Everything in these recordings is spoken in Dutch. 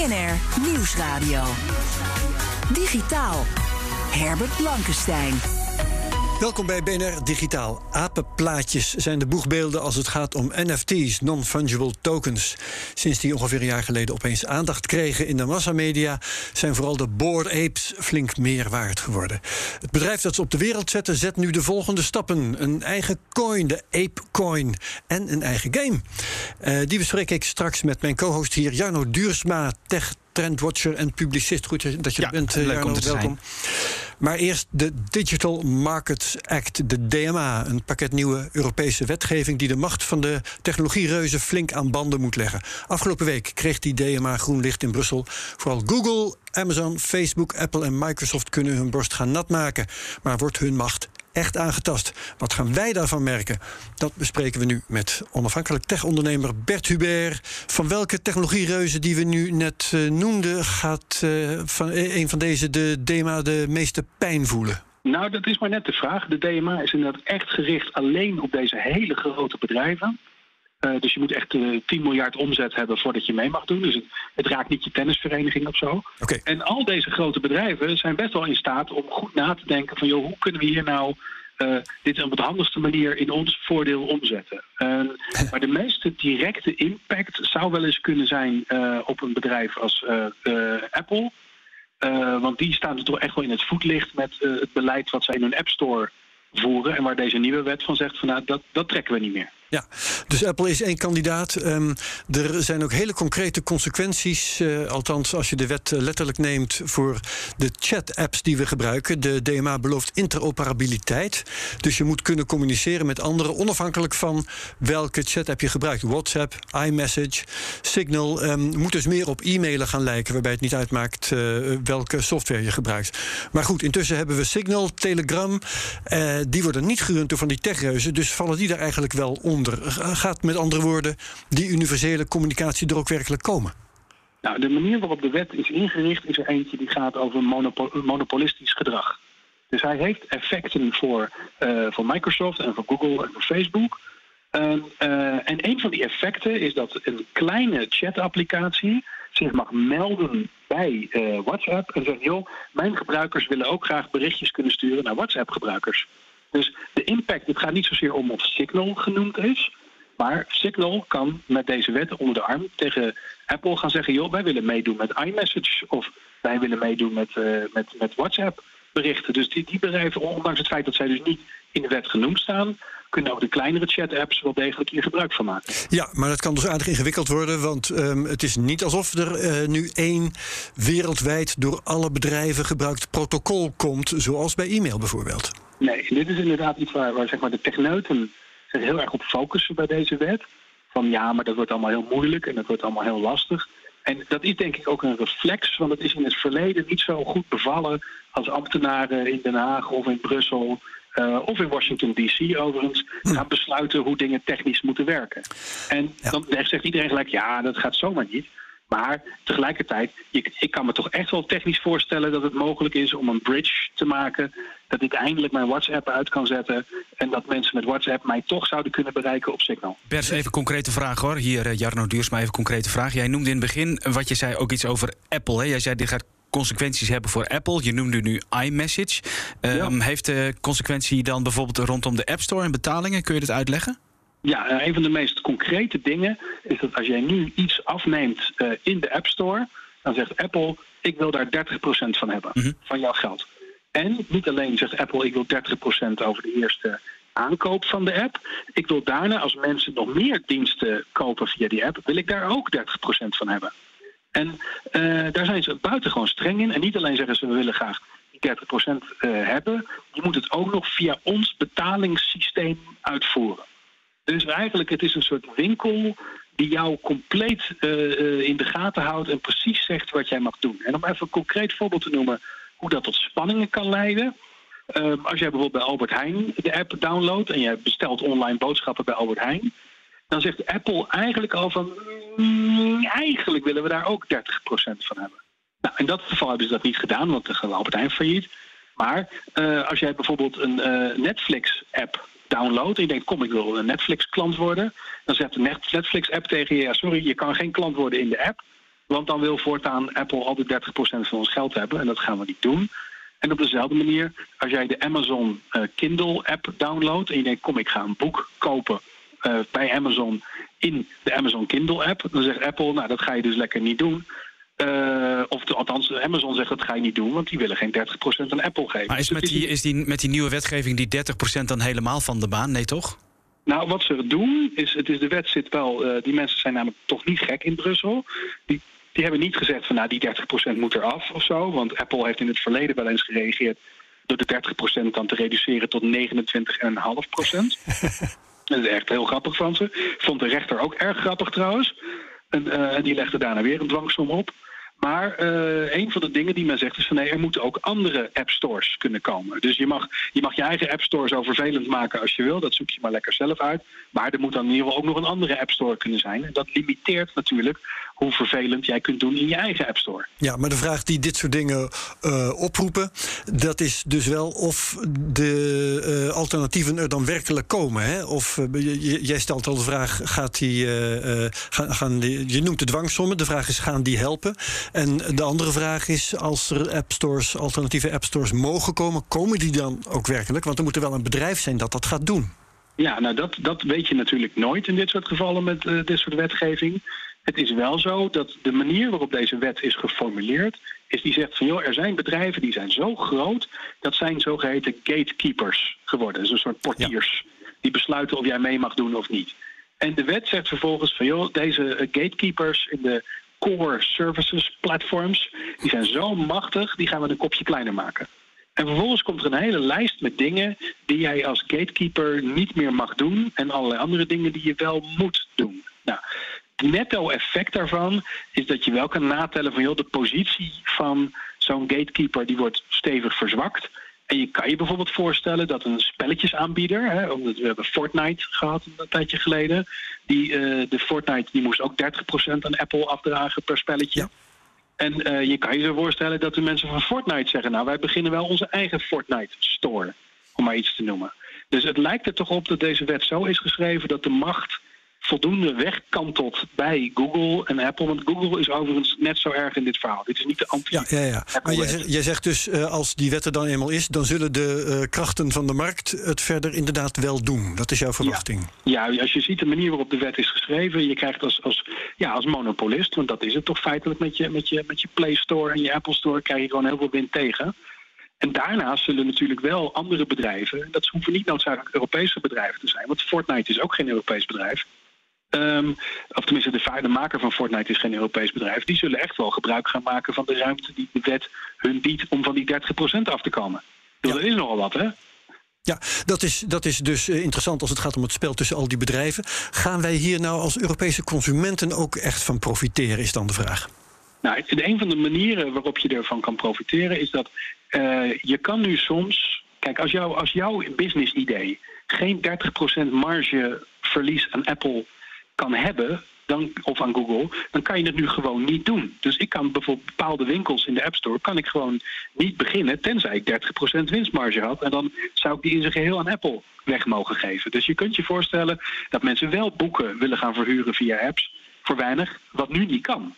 BNR Nieuwsradio. Digitaal. Herbert Blankenstein. Welkom bij BNR Digitaal. Apenplaatjes zijn de boegbeelden als het gaat om NFT's, non-fungible tokens. Sinds die ongeveer een jaar geleden opeens aandacht kregen in de massamedia, zijn vooral de bored apes flink meer waard geworden. Het bedrijf dat ze op de wereld zetten, zet nu de volgende stappen: een eigen coin, de Ape Coin, en een eigen game. Eh, die bespreek ik straks met mijn co-host hier, Jarno Duursma, tech trendwatcher en publicist. Goed dat je Ja, er bent, leuk Jarno. om te zijn. Maar eerst de Digital Markets Act, de DMA. Een pakket nieuwe Europese wetgeving die de macht van de technologiereuzen flink aan banden moet leggen. Afgelopen week kreeg die DMA groen licht in Brussel. Vooral Google, Amazon, Facebook, Apple en Microsoft kunnen hun borst gaan nat maken. Maar wordt hun macht echt aangetast? Wat gaan wij daarvan merken? Dat bespreken we nu met onafhankelijk tech-ondernemer Bert Hubert. Van welke technologiereuzen die we nu net eh, noemden, gaat eh, van, eh, een van deze de DMA de meeste pijn voelen? Nou, dat is maar net de vraag. De DMA is inderdaad echt gericht alleen op deze hele grote bedrijven. Eh, dus je moet echt eh 10 miljard omzet hebben voordat je mee mag doen. Dus het, het raakt niet je tennisvereniging of zo. En al deze grote bedrijven zijn best wel in staat om goed na te denken van... joh, hoe kunnen we hier nou eh, dit op de handigste manier in ons voordeel omzetten? Eh, maar de meeste directe impact zou wel eens kunnen zijn eh, op een bedrijf als eh, eh, Apple... Eh, want die staan er toch echt wel in het voetlicht met eh, het beleid wat zij in hun App Store voeren. En waar deze nieuwe wet van zegt van nou, dat, dat trekken we niet meer. Ja, dus Apple is één kandidaat. Ehm, er zijn ook hele concrete consequenties, eh, althans als je de wet eh, letterlijk neemt, voor de chat-apps die we gebruiken. De DMA belooft interoperabiliteit. Dus je moet kunnen communiceren met anderen, onafhankelijk van welke chat-app je gebruikt. WhatsApp, iMessage, Signal. ehm, moet dus meer op e-mailen gaan lijken, waarbij het niet uitmaakt eh, welke software je gebruikt. Maar goed, intussen hebben we Signal, Telegram. die worden niet gerund door van die techreuzen, dus vallen die daar eigenlijk wel onder. Gaat met andere woorden die universele communicatie er ook werkelijk komen? Nou, de manier waarop de wet is ingericht is er eentje die gaat over monopo- monopolistisch gedrag. Dus hij heeft effecten voor, eh, voor Microsoft en voor Google en voor Facebook. En, eh, en een van die effecten is dat een kleine chatapplicatie zich mag melden bij eh, WhatsApp en zegt: joh, mijn gebruikers willen ook graag berichtjes kunnen sturen naar WhatsApp-gebruikers. Dus de impact, het gaat niet zozeer om of Signal genoemd is. Maar Signal kan met deze wet onder de arm tegen Apple gaan zeggen: joh, wij willen meedoen met iMessage of wij willen meedoen met, eh, met, met WhatsApp berichten. Dus die, die bedrijven, ondanks het feit dat zij dus niet in de wet genoemd staan, kunnen ook de kleinere chat-apps wel degelijk hier gebruik van maken. Ja, maar dat kan dus aardig ingewikkeld worden. Want ehm, het is niet alsof er eh, nu één wereldwijd door alle bedrijven gebruikt protocol komt. Zoals bij e-mail bijvoorbeeld. Nee, dit is inderdaad iets waar, waar zeg maar, de techneuten zich heel erg op focussen bij deze wet. Van ja, maar dat wordt allemaal heel moeilijk en dat wordt allemaal heel lastig. En dat is denk ik ook een reflex, want het is in het verleden niet zo goed bevallen als ambtenaren in Den Haag of in Brussel eh, of in Washington DC overigens gaan besluiten hoe dingen technisch moeten werken. En dan zegt iedereen gelijk, ja, dat gaat zomaar niet. Maar tegelijkertijd, ik, ik kan me toch echt wel technisch voorstellen dat het mogelijk is om een bridge te maken. Dat ik eindelijk mijn WhatsApp uit kan zetten. En dat mensen met WhatsApp mij toch zouden kunnen bereiken op Signal. Bert, even een concrete vraag hoor. Hier, eh, Jarno Duursma, even concrete vraag. Jij noemde in het begin, wat je zei, ook iets over Apple. Hè? Jij zei, dit gaat consequenties hebben voor Apple. Je noemde nu iMessage. Ehm, Heeft de consequentie dan bijvoorbeeld rondom de App Store en betalingen? Kun je dit uitleggen? Ja, eh, een van de meest concrete dingen is dat als jij nu iets afneemt eh, in de App Store, dan zegt Apple: ik wil daar 30% van hebben van jouw geld. En niet alleen zegt Apple: ik wil 30% over de eerste aankoop van de app. Ik wil daarna, als mensen nog meer diensten kopen via die app, wil ik daar ook 30% van hebben. En eh, daar zijn ze buitengewoon streng in. En niet alleen zeggen ze: we willen graag die 30% eh, hebben, je moet het ook nog via ons betalingssysteem uitvoeren. Dus eigenlijk, het is een soort winkel die jou compleet in de gaten houdt en precies zegt wat jij mag doen. En om even een concreet voorbeeld te noemen hoe dat tot spanningen kan leiden. als jij bijvoorbeeld bij Albert Heijn de app downloadt en jij bestelt online boodschappen bij Albert Heijn, dan zegt Apple eigenlijk al van mm, eigenlijk willen we daar ook 30% van hebben. Nou, in dat geval hebben ze dat niet gedaan, want dan gaat Albert Heijn failliet. Maar uh, als jij bijvoorbeeld een uh, Netflix-app downloadt en je denkt, kom, ik wil een Netflix-klant worden, dan zegt de Netflix-app tegen je, ja, sorry, je kan geen klant worden in de app, want dan wil voortaan Apple altijd 30% van ons geld hebben en dat gaan we niet doen. En op dezelfde manier, als jij de Amazon uh, Kindle-app downloadt en je denkt, kom, ik ga een boek kopen bij Amazon in de Amazon Kindle-app, dan zegt Apple, nou, dat ga je dus lekker niet doen. Uh, of de, althans, Amazon zegt dat ga je niet doen, want die willen geen 30% aan Apple geven. Maar is, dus met die, is die, met die nieuwe wetgeving die 30% dan helemaal van de baan? Nee, toch? Nou, wat ze doen, is, het is de wet zit wel, uh, die mensen zijn namelijk toch niet gek in Brussel. Die, die hebben niet gezegd van nou die 30% moet eraf of zo. Want Apple heeft in het verleden wel eens gereageerd door de 30% dan te reduceren tot 29,5%. dat is echt heel grappig van ze. Vond de rechter ook erg grappig trouwens. En uh, die legde daarna weer een dwangsom op. Maar uh, een van de dingen die men zegt is van nee, er moeten ook andere app stores kunnen komen. Dus je mag, je mag je eigen app store zo vervelend maken als je wil. Dat zoek je maar lekker zelf uit. Maar er moet dan in ieder geval ook nog een andere app store kunnen zijn. En dat limiteert natuurlijk hoe vervelend jij kunt doen in je eigen App Store. Ja, maar de vraag die dit soort dingen uh, oproepen, dat is dus wel of de uh, alternatieven er dan werkelijk komen. Hè? Of uh, jij stelt al de vraag: gaat die, gaan, gaan die, je noemt de dwangsommen. De vraag is: gaan die helpen? En de andere vraag is: als er app stores, alternatieve app stores mogen komen, komen die dan ook werkelijk? Want er moet er wel een bedrijf zijn dat dat gaat doen. Ja, nou dat, dat weet je natuurlijk nooit in dit soort gevallen met dit soort wetgeving. Het is wel zo dat de manier waarop deze wet is geformuleerd, is die zegt van joh, er zijn bedrijven die zijn zo groot, dat zijn zogeheten gatekeepers geworden. Dus een soort portiers. Die besluiten of jij mee mag doen of niet. En de wet zegt vervolgens van joh, deze eh, gatekeepers in de core services platforms, die zijn zo machtig, die gaan we een kopje kleiner maken. En vervolgens komt er een hele lijst met dingen die jij als gatekeeper niet meer mag doen en allerlei andere dingen die je wel moet doen. Nou, netto-effect daarvan is dat je wel kan natellen van joh, de positie van zo'n gatekeeper die wordt stevig verzwakt. En je kan je bijvoorbeeld voorstellen dat een spelletjesaanbieder, hè, omdat we hebben Fortnite gehad een tijdje geleden, die, uh, de Fortnite die moest ook 30% aan Apple afdragen per spelletje. En uh, je kan je zo voorstellen dat de mensen van Fortnite zeggen, nou wij beginnen wel onze eigen Fortnite store, om maar iets te noemen. Dus het lijkt er toch op dat deze wet zo is geschreven dat de macht voldoende wegkantelt bij Google en Apple. Want Google is overigens net zo erg in dit verhaal. Dit is niet de anti Ja, ja, ja. Maar jij zegt, jij zegt dus, uh, als die wet er dan eenmaal is... dan zullen de uh, krachten van de markt het verder inderdaad wel doen. Dat is jouw verwachting. Ja. ja, als je ziet de manier waarop de wet is geschreven... je krijgt als, als, ja, als monopolist, want dat is het toch feitelijk... met je, met, je, met je Play Store en je Apple Store... krijg je gewoon heel veel wind tegen... En daarnaast zullen natuurlijk wel andere bedrijven, dat hoeven niet noodzakelijk Europese bedrijven te zijn, want Fortnite is ook geen Europees bedrijf. Um, of tenminste, de, de maker van Fortnite is geen Europees bedrijf. Die zullen echt wel gebruik gaan maken van de ruimte die de wet hun biedt om van die 30% af te komen. Dus ja. Dat is nogal wat, hè? Ja, dat is, dat is dus eh, interessant als het gaat om het spel tussen al die bedrijven. Gaan wij hier nou als Europese consumenten ook echt van profiteren, is dan de vraag. Nou, een van de manieren waarop je ervan kan profiteren is dat uh, je kan nu soms. Kijk, als, jou, als jouw business idee geen 30% margeverlies aan Apple kan hebben, dan, of aan Google, dan kan je het nu gewoon niet doen. Dus ik kan bijvoorbeeld bepaalde winkels in de App Store kan ik gewoon niet beginnen, tenzij ik 30% winstmarge had. En dan zou ik die in zijn geheel aan Apple weg mogen geven. Dus je kunt je voorstellen dat mensen wel boeken willen gaan verhuren via apps voor weinig, wat nu niet kan.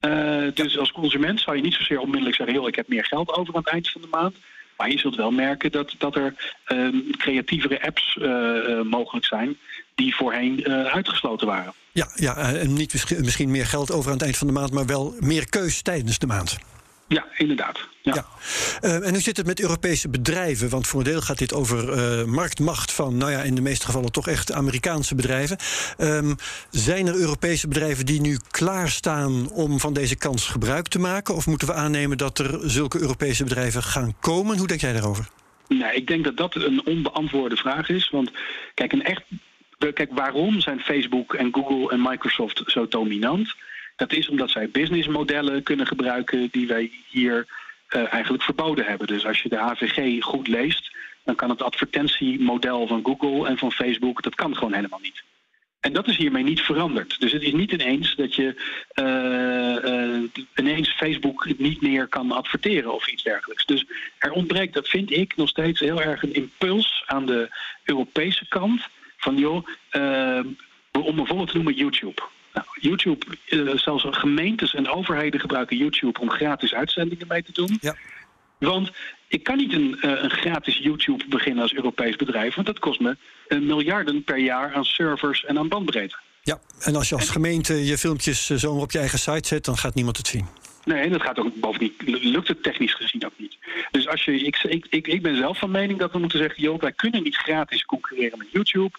Uh, dus als consument zou je niet zozeer onmiddellijk zeggen: joh, ik heb meer geld over aan het eind van de maand. Maar je zult wel merken dat, dat er um, creatievere apps uh, uh, mogelijk zijn die voorheen uh, uitgesloten waren. Ja, ja en niet misschien meer geld over aan het eind van de maand, maar wel meer keus tijdens de maand. Ja, inderdaad. Ja. ja. Uh, en hoe zit het met Europese bedrijven? Want voor een deel gaat dit over uh, marktmacht van, nou ja, in de meeste gevallen toch echt Amerikaanse bedrijven. Um, zijn er Europese bedrijven die nu klaarstaan om van deze kans gebruik te maken? Of moeten we aannemen dat er zulke Europese bedrijven gaan komen? Hoe denk jij daarover? Nee, ik denk dat dat een onbeantwoorde vraag is. Want kijk, een echt kijk, waarom zijn Facebook en Google en Microsoft zo dominant? Dat is omdat zij businessmodellen kunnen gebruiken die wij hier uh, eigenlijk verboden hebben. Dus als je de AVG goed leest, dan kan het advertentiemodel van Google en van Facebook, dat kan gewoon helemaal niet. En dat is hiermee niet veranderd. Dus het is niet ineens dat je uh, uh, ineens Facebook niet meer kan adverteren of iets dergelijks. Dus er ontbreekt, dat vind ik nog steeds heel erg een impuls aan de Europese kant. Van joh, uh, om een voorbeeld te noemen, YouTube. Nou, YouTube, zelfs gemeentes en overheden gebruiken YouTube om gratis uitzendingen mee te doen. Ja. Want ik kan niet een, uh, een, gratis YouTube beginnen als Europees bedrijf, want dat kost me uh, miljarden per jaar aan servers en aan bandbreedte. Ja, en als je als gemeente je filmpjes zomaar op je eigen site zet, dan gaat niemand het zien. Nee, dat gaat ook bovendien lukt het technisch gezien ook niet. Dus als je, ik, ik, ik ben zelf van mening dat we moeten zeggen: joh, wij kunnen niet gratis concurreren met YouTube.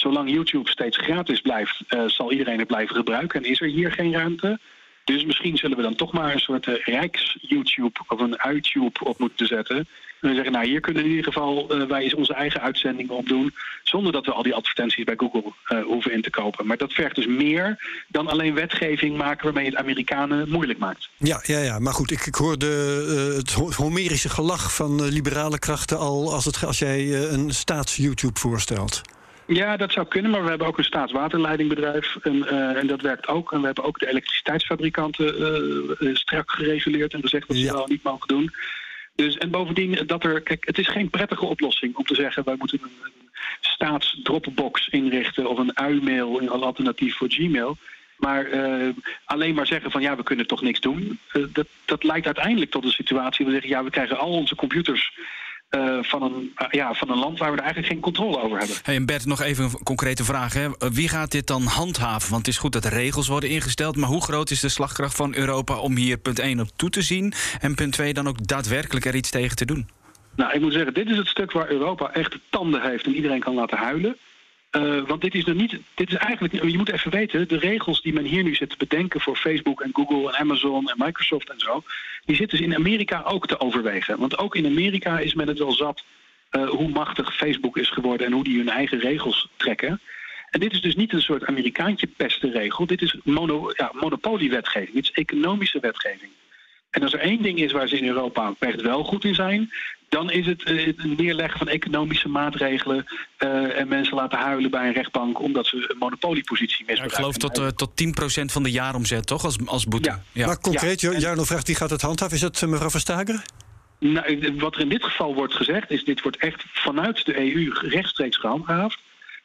Zolang YouTube steeds gratis blijft, zal iedereen het blijven gebruiken en is er hier geen ruimte. Dus misschien zullen we dan toch maar een soort uh, rijks-YouTube of een YouTube op moeten zetten. En zeggen, nou hier kunnen in ieder geval uh, wij onze eigen uitzendingen op doen. Zonder dat we al die advertenties bij Google hoeven in te kopen. Maar dat vergt dus meer dan alleen wetgeving maken waarmee het Amerikanen moeilijk maakt. Ja, ja, ja. maar goed, ik, ik hoor de, het homerische gelach van liberale krachten al als, het, als jij een staats-YouTube voorstelt. Ja, dat zou kunnen, maar we hebben ook een staatswaterleidingbedrijf en, uh, en dat werkt ook. En we hebben ook de elektriciteitsfabrikanten uh, strak gereguleerd en gezegd dat ze ja. dat niet mogen doen. Dus, en bovendien, dat er, kijk, het is geen prettige oplossing om te zeggen wij moeten een, een staatsdropbox inrichten of een uimail, een alternatief voor Gmail. Maar uh, alleen maar zeggen van ja, we kunnen toch niks doen. Uh, dat, dat leidt uiteindelijk tot een situatie waar we zeggen ja, we krijgen al onze computers uh, van, een, uh, ja, van een land waar we er eigenlijk geen controle over hebben. Hey, en Bert, nog even een concrete vraag. Hè. Wie gaat dit dan handhaven? Want het is goed dat er regels worden ingesteld, maar hoe groot is de slagkracht van Europa om hier punt 1 op toe te zien en punt 2 dan ook daadwerkelijk er iets tegen te doen? Nou, ik moet zeggen, dit is het stuk waar Europa echt tanden heeft en iedereen kan laten huilen. Uh, want dit is nog niet. Dit is eigenlijk. Je moet even weten, de regels die men hier nu zit te bedenken voor Facebook en Google en Amazon en Microsoft en zo. Die zitten dus in Amerika ook te overwegen. Want ook in Amerika is men het wel zat uh, hoe machtig Facebook is geworden en hoe die hun eigen regels trekken. En dit is dus niet een soort Amerikaantje pestenregel. Dit is mono, ja, monopoliewetgeving. Dit is economische wetgeving. En als er één ding is waar ze in Europa echt wel goed in zijn, dan is het uh, het neerleggen van economische maatregelen uh, en mensen laten huilen bij een rechtbank omdat ze een monopoliepositie misbruiken. Ja, ik geloof tot, uh, tot 10% van de jaaromzet, toch? Als, als boete. Ja. ja. Maar concreet, ja. Jarno vraagt wie gaat het handhaven? Is het mevrouw Verstager? Nou, wat er in dit geval wordt gezegd, is dit wordt echt vanuit de EU rechtstreeks gehandhaafd.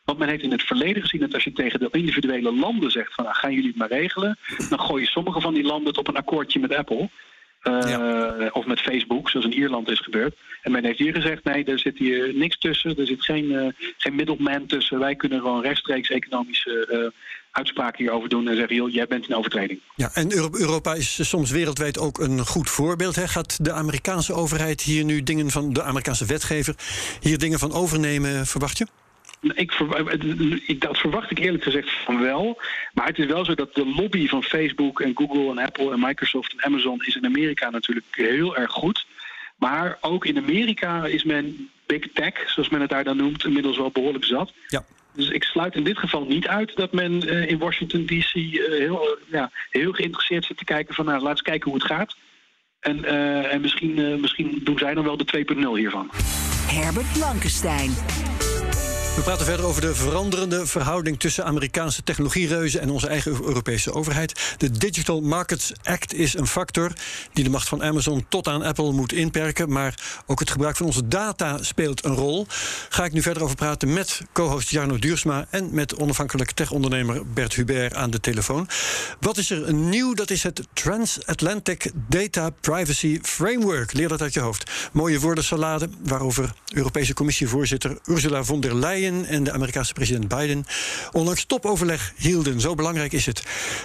Want men heeft in het verleden gezien dat als je tegen de individuele landen zegt van nou, gaan jullie het maar regelen, dan gooien sommige van die landen het op een akkoordje met Apple. Ja. Of met Facebook, zoals in Ierland is gebeurd. En men heeft hier gezegd: nee, er zit hier niks tussen. Er zit geen, uh, geen middleman tussen. Wij kunnen gewoon rechtstreeks economische uh, uitspraken hierover doen en zeggen: joh, jij bent in overtreding. Ja, en Europa is soms wereldwijd ook een goed voorbeeld. Hè? Gaat de Amerikaanse overheid hier nu dingen van de Amerikaanse wetgever hier dingen van overnemen, verwacht je? Ik, dat verwacht ik eerlijk gezegd van wel. Maar het is wel zo dat de lobby van Facebook en Google en Apple en Microsoft en Amazon is in Amerika natuurlijk heel erg goed. Maar ook in Amerika is men big tech, zoals men het daar dan noemt, inmiddels wel behoorlijk zat. Ja. Dus ik sluit in dit geval niet uit dat men uh, in Washington DC uh, heel, uh, ja, heel geïnteresseerd zit te kijken van nou, laten we kijken hoe het gaat. En, en misschien, misschien doen zij dan wel de 2.0 hiervan. Herbert Blankenstein. We praten verder over de veranderende verhouding tussen Amerikaanse technologiereuzen en onze eigen Europese overheid. De Digital Markets Act is een factor die de macht van Amazon tot aan Apple moet inperken. Maar ook het gebruik van onze data speelt een rol. Ga ik nu verder over praten met co-host Jarno Duursma en met onafhankelijk techondernemer Bert Hubert aan de telefoon. Wat is er nieuw? Dat is het Transatlantic Data Privacy Framework. Leer dat uit je hoofd. Mooie woordensalade waarover Europese Commissievoorzitter Ursula von der Leyen en de Amerikaanse president Biden onlangs topoverleg hielden. Zo belangrijk is het.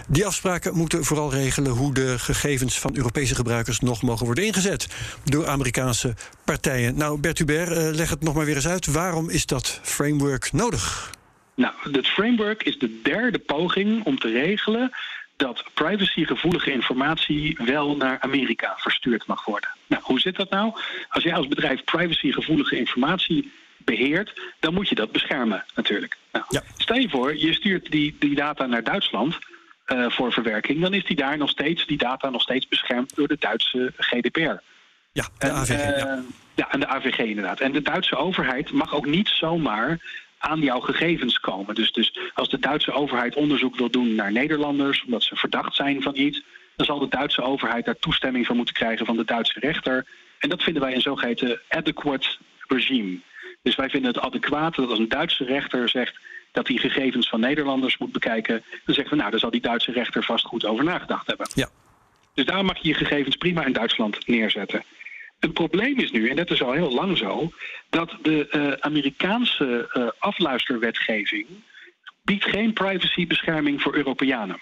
Die afspraken moeten vooral regelen hoe de gegevens van Europese gebruikers nog mogen worden ingezet door Amerikaanse partijen. Nou, Bert Hubert, uh, leg het nog maar weer eens uit. Waarom is dat framework nodig? Nou, het framework is de derde poging om te regelen dat privacygevoelige informatie wel naar Amerika verstuurd mag worden. Nou, hoe zit dat nou? Als jij als bedrijf privacygevoelige informatie beheert, dan moet je dat beschermen natuurlijk. Nou, Stel je voor, je stuurt die, die data naar Duitsland uh, voor verwerking, dan is die daar nog steeds, die data nog steeds beschermd door de Duitse GDPR. Ja, de AVG. ja. Uh, ja, en de AVG inderdaad. En de Duitse overheid mag ook niet zomaar aan jouw gegevens komen. Dus, dus als de Duitse overheid onderzoek wil doen naar Nederlanders, omdat ze verdacht zijn van iets, dan zal de Duitse overheid daar toestemming voor moeten krijgen van de Duitse rechter. En dat vinden wij een zogeheten adequate regime. Dus wij vinden het adequaat dat als een Duitse rechter zegt dat hij gegevens van Nederlanders moet bekijken, dan zeggen we nou, daar zal die Duitse rechter vast goed over nagedacht hebben. Ja. Dus daar mag je je gegevens prima in Duitsland neerzetten. Het probleem is nu, en dat is al heel lang zo, dat de uh, Amerikaanse uh, afluisterwetgeving biedt geen privacybescherming voor Europeanen.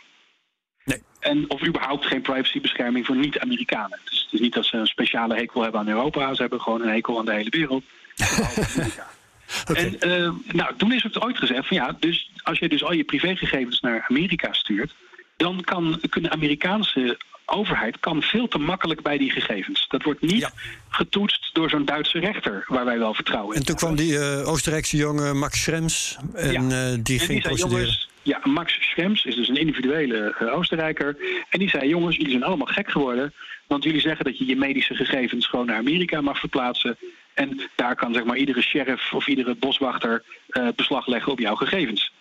Nee. En, of überhaupt geen privacybescherming voor niet-Amerikanen. Dus het is niet dat ze een speciale hekel hebben aan Europa, ze hebben gewoon een hekel aan de hele wereld. okay. En uh, nou, toen is het ooit gezegd van ja, dus als je dus al je privégegevens naar Amerika stuurt, dan kan, kunnen Amerikaanse overheid kan veel te makkelijk bij die gegevens. Dat wordt niet getoetst door zo'n Duitse rechter, waar wij wel vertrouwen in. En toen kwam die uh, Oostenrijkse jongen Max Schrems en ja. uh, die en ging die procederen. Jongens, ja, Max Schrems is dus een individuele uh, Oostenrijker. En die zei, jongens, jullie zijn allemaal gek geworden. Want jullie zeggen dat je je medische gegevens gewoon naar Amerika mag verplaatsen. En daar kan zeg maar iedere sheriff of iedere boswachter beslag leggen op jouw gegevens.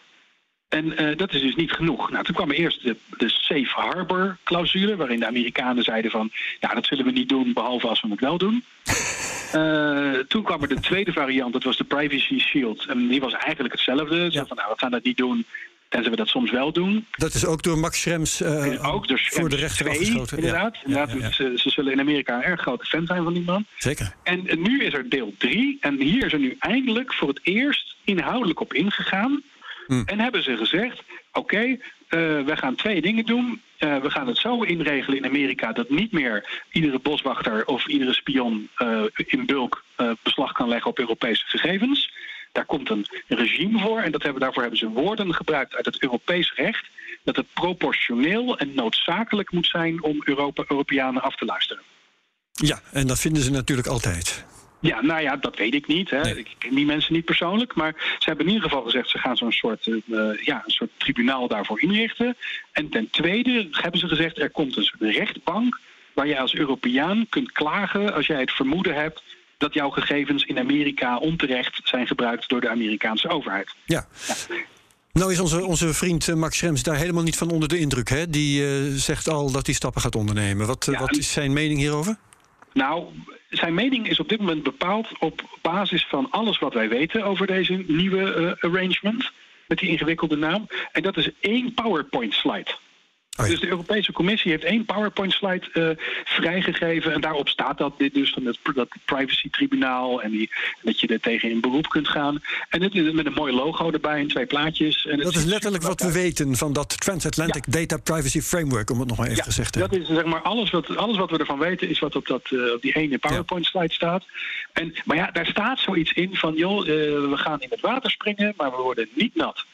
En uh, dat is dus niet genoeg. Nou, toen kwam er eerst de, de safe harbor clausule, waarin de Amerikanen zeiden van, ja, dat zullen we niet doen, behalve als we het wel doen. Uh, toen kwam er de tweede variant, dat was de privacy shield. En die was eigenlijk hetzelfde. Ja. Zo van, nou, we gaan dat niet doen, tenzij we dat soms wel doen. Dat is ook door Max Schrems, uh, ook door voor de rechter 2, afgeschoten. Inderdaad, ja. inderdaad Ze, ze, zullen in Amerika een erg grote fan zijn van die man. Zeker. En, en nu is er deel 3. En hier is er nu eindelijk voor het eerst inhoudelijk op ingegaan. Hmm. En hebben ze gezegd: oké, okay, uh, we gaan twee dingen doen. Uh, we gaan het zo inregelen in Amerika dat niet meer iedere boswachter of iedere spion uh, in bulk beslag kan leggen op Europese gegevens. Daar komt een regime voor en dat hebben, daarvoor hebben ze woorden gebruikt uit het Europees recht. Dat het proportioneel en noodzakelijk moet zijn om Europa, Europeanen af te luisteren. Ja, en dat vinden ze natuurlijk altijd. Ja, nou ja, dat weet ik niet. Hè. Nee. Ik ken die mensen niet persoonlijk. Maar ze hebben in ieder geval gezegd... ze gaan zo'n soort, uh, ja, een soort tribunaal daarvoor inrichten. En ten tweede hebben ze gezegd... er komt een soort rechtbank... waar je als Europeaan kunt klagen als jij het vermoeden hebt... dat jouw gegevens in Amerika onterecht zijn gebruikt... door de Amerikaanse overheid. Ja. ja. Nou is onze, onze vriend Max Schrems daar helemaal niet van onder de indruk. Hè? Die uh, zegt al dat hij stappen gaat ondernemen. Wat, ja, wat is zijn mening hierover? Nou, zijn mening is op dit moment bepaald op basis van alles wat wij weten over deze nieuwe uh, arrangement. Met die ingewikkelde naam. En dat is één PowerPoint-slide. Oh ja. Dus de Europese Commissie heeft één PowerPoint-slide uh, vrijgegeven. En daarop staat dat dit dus van het, dat privacy-tribunaal. En die, dat je er tegen in beroep kunt gaan. En het is met een mooi logo erbij en twee plaatjes. En dat is letterlijk wat we weten van dat Transatlantic ja. Data Privacy Framework, om het nog maar even ja, gezegd te hebben. Dat is zeg maar alles wat, alles wat we ervan weten, is wat op, dat, uh, op die ene PowerPoint-slide staat. En, maar ja, daar staat zoiets in van: joh, uh, we gaan in het water springen, maar we worden niet nat.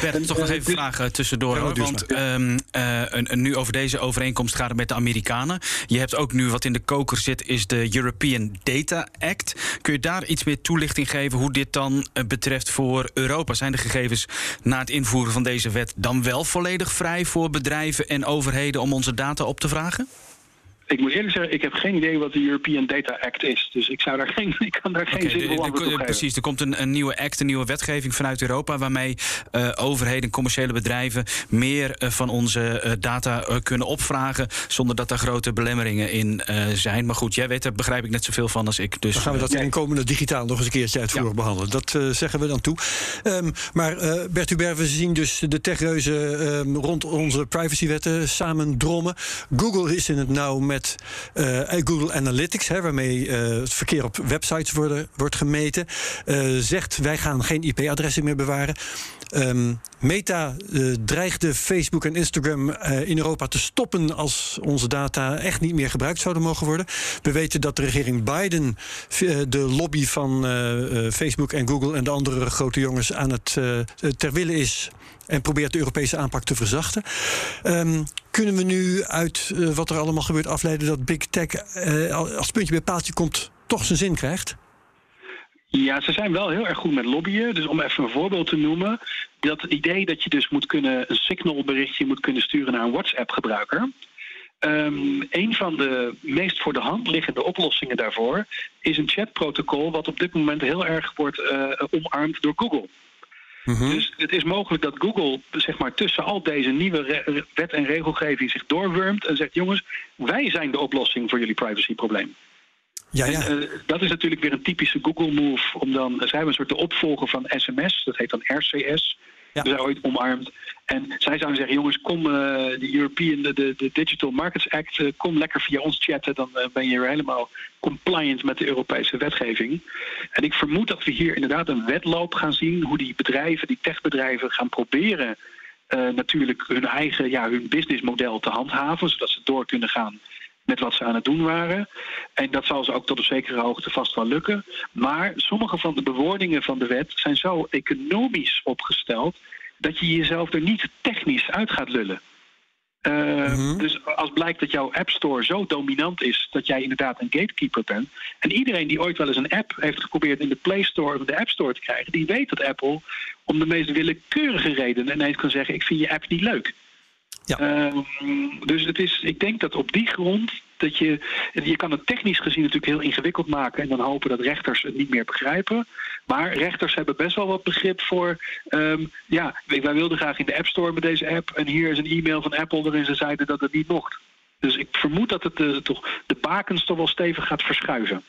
Bert, toch nog even vragen tussendoor. Hoor, want um, uh, nu over deze overeenkomst gaat het met de Amerikanen. Je hebt ook nu wat in de koker zit, is de European Data Act. Kun je daar iets meer toelichting geven hoe dit dan uh, betreft voor Europa? Zijn de gegevens na het invoeren van deze wet dan wel volledig vrij voor bedrijven en overheden om onze data op te vragen? Ik moet eerlijk zeggen, ik heb geen idee wat de European Data Act is. Dus ik, zou daar geen, ik kan daar geen okay, zinvol antwoord op geven. Precies, er komt een, een, nieuwe act, een nieuwe wetgeving vanuit Europa... waarmee uh, overheden, commerciële bedrijven... meer uh, van onze uh, data kunnen opvragen... zonder dat er grote belemmeringen in zijn. Maar goed, jij weet er begrijp ik net zoveel van als ik. Dus, dan gaan we dat in komende digitaal nog eens een keertje uitvoerig ja. behandelen. Dat zeggen we dan toe. Um, maar Bert Hubert, we zien dus de techreuzen um, rond onze privacywetten samen drommen. Google is in het nauw met met uh, Google Analytics, hè, waarmee uh, het verkeer op websites worden, wordt gemeten, uh, zegt wij gaan geen IP-adressen meer bewaren. Um, Meta dreigde Facebook en Instagram in Europa te stoppen als onze data echt niet meer gebruikt zouden mogen worden. We weten dat de regering Biden de lobby van Facebook en Google en de andere grote jongens aan het ter wille is en probeert de Europese aanpak te verzachten. Um, kunnen we nu uit uh, wat er allemaal gebeurt afleiden dat Big Tech uh, als puntje bij paaltje komt toch zijn zin krijgt? Ja, ze zijn wel heel erg goed met lobbyen. Dus om even een voorbeeld te noemen. Dat idee dat je dus moet kunnen een signalberichtje moet kunnen sturen naar een WhatsApp-gebruiker. Um, een van de meest voor de hand liggende oplossingen daarvoor is een chatprotocol wat op dit moment heel erg wordt uh, omarmd door Google. Mhm. Dus het is mogelijk dat Google zeg maar, tussen al deze nieuwe wet en regelgeving zich doorwurmt en zegt: jongens, wij zijn de oplossing voor jullie privacyprobleem. Ja, ja. En, uh, dat is natuurlijk weer een typische Google-move. Om dan, zij hebben een soort de opvolger van SMS, dat heet dan RCS. Ja. We zijn ooit omarmd. En zij zouden zeggen, jongens, kom uh, de European, de, de, Digital Markets Act, uh, kom lekker via ons chatten. Dan ben je weer helemaal compliant met de Europese wetgeving. En ik vermoed dat we hier inderdaad een wedloop gaan zien. Hoe die bedrijven, die techbedrijven gaan proberen natuurlijk hun eigen, ja, hun businessmodel te handhaven. Zodat ze door kunnen gaan met wat ze aan het doen waren. En dat zal ze ook tot een zekere hoogte vast wel lukken. Maar sommige van de bewoordingen van de wet zijn zo economisch opgesteld dat je jezelf er niet technisch uit gaat lullen. Uh, Dus als blijkt dat jouw App Store zo dominant is dat jij inderdaad een gatekeeper bent. En iedereen die ooit wel eens een app heeft geprobeerd in de Play Store of de App Store te krijgen, die weet dat Apple om de meest willekeurige redenen ineens kan zeggen: Ik vind je app niet leuk. Ja. Ehm, dus het is, ik denk dat op die grond dat je, je kan het technisch gezien natuurlijk heel ingewikkeld maken en dan hopen dat rechters het niet meer begrijpen. Maar rechters hebben best wel wat begrip voor, um, ja, wij wilden graag in de App Store met deze app en hier is een e-mail van Apple waarin ze zeiden dat het niet mocht. Dus ik vermoed dat het de, eh, toch de bakens toch wel stevig gaat verschuiven.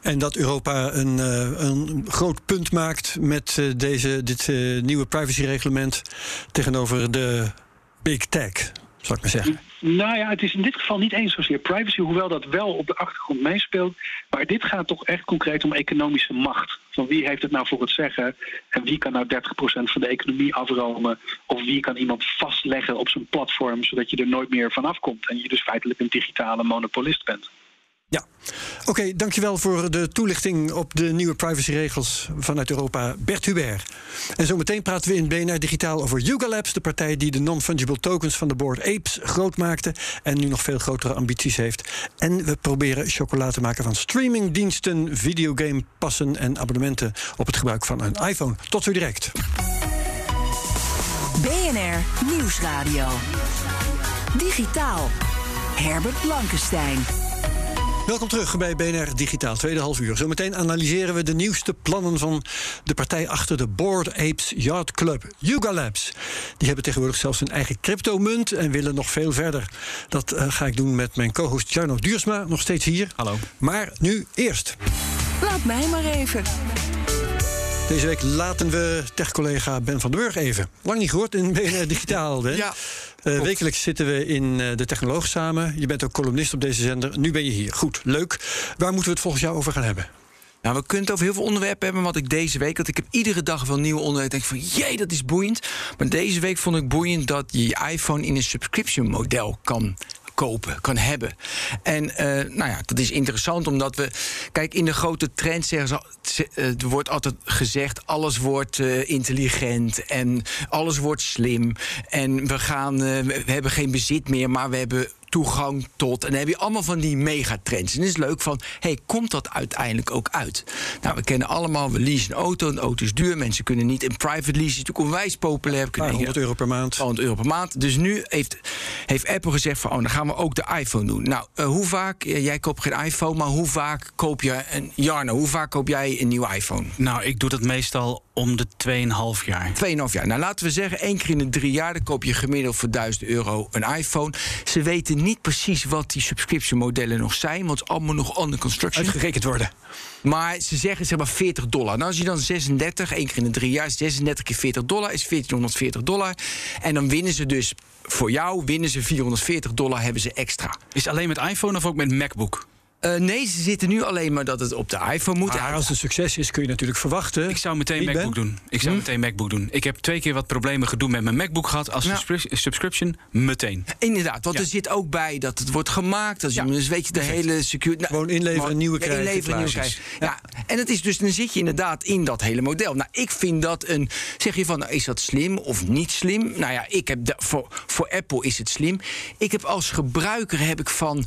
En dat Europa een, uh, een groot punt maakt met uh, deze, dit nieuwe privacyreglement tegenover de big tech, zal ik maar zeggen. Nou ja, het is in dit geval niet eens zozeer privacy, hoewel dat wel op de achtergrond meespeelt. Maar dit gaat toch echt concreet om economische macht. Van wie heeft het nou voor het zeggen en wie kan nou 30% van de economie afromen? Of wie kan iemand vastleggen op zijn platform zodat je er nooit meer vanaf komt en je dus feitelijk een digitale monopolist bent. Ja, oké, dankjewel voor de toelichting op de nieuwe privacyregels vanuit Europa, Bert Hubert. En zometeen praten we in BNR Digitaal over Yuga Labs, de partij die de non-fungible tokens van de board Apes groot maakte en nu nog veel grotere ambities heeft. En we proberen chocola te maken van streamingdiensten, videogame passen en abonnementen op het gebruik van een iPhone. Tot zo direct. BNR Nieuwsradio. Digitaal. Herbert Blankenstein. Welkom terug bij BNR Digitaal, tweede half uur. Zometeen analyseren we de nieuwste plannen van de partij achter de Board Apes Yacht Club, Yuga Labs. Die hebben tegenwoordig zelfs een eigen cryptomunt en willen nog veel verder. Dat uh, ga ik doen met mijn co-host Jarno Duursma, nog steeds hier. Hallo. Maar nu eerst. Laat mij maar even. Deze week laten we tech-collega Ben van der Burg even. Lang niet gehoord in BNR Digitaal. Hè? Ja. Uh, wekelijks zitten we in uh, de Technoloog samen. Je bent ook columnist op deze zender. Nu ben je hier. Goed, leuk. Waar moeten we het volgens jou over gaan hebben? Nou, we kunnen het over heel veel onderwerpen hebben. Wat ik deze week, want ik heb iedere dag wel nieuwe onderwerpen. Denk van, jee, dat is boeiend. Maar deze week vond ik boeiend dat je je iPhone in een subscription model kan kopen, kan hebben. En uh, nou ja, dat is interessant omdat we. Kijk, in de grote trend zeggen ze, er wordt altijd gezegd: alles wordt uh, intelligent en alles wordt slim. En we gaan, we hebben geen bezit meer, maar we hebben toegang tot. En dan heb je allemaal van die megatrends. En het is leuk van, hey, komt dat uiteindelijk ook uit? Nou, we kennen allemaal, we leasen een auto. Een auto is duur. Mensen kunnen niet in private lease. Het is onwijs populair. Kunnen 100 euro per maand. 100 euro per maand. Dus nu heeft, heeft Apple gezegd van, oh, dan gaan we ook de iPhone doen. Nou, uh, hoe vaak, uh, jij koopt geen iPhone, maar hoe vaak koop je een, Jarno, hoe vaak koop jij een nieuwe iPhone? Nou, ik doe dat meestal om de 2,5 jaar. 2,5 jaar. Nou, laten we zeggen, één keer in de drie jaar... dan koop je gemiddeld voor 1000 euro een iPhone. Ze weten niet precies wat die subscription modellen nog zijn... want het is allemaal nog under construction. Uitgerekend worden. Maar ze zeggen zeg maar 40 dollar. Nou, als je dan 36, één keer in de drie jaar... 36 keer 40 dollar is 1440 dollar. En dan winnen ze dus... Voor jou winnen ze 440 dollar, hebben ze extra. Is het alleen met iPhone of ook met MacBook? Uh, nee, ze zitten nu alleen maar dat het op de iPhone moet. Maar als het succes is, kun je natuurlijk verwachten. Ik zou meteen MacBook ben? doen. Ik zou hm? meteen MacBook doen. Ik heb twee keer wat problemen gedoe met mijn MacBook gehad. Als subscription, meteen. Inderdaad, want ja. er zit ook bij dat het wordt gemaakt. Als je, Dus weet je, de Perfect. hele security... Nou, Gewoon inleveren, een nieuwe krijgen. Inleveren, nieuwe krijgen. Ja. En het is dus, dan zit je inderdaad in dat hele model. Nou, ik vind dat een... Zeg je van, nou, is dat slim of niet slim? Nou ja, ik heb de, voor, voor Apple is het slim. Ik heb als gebruiker heb ik van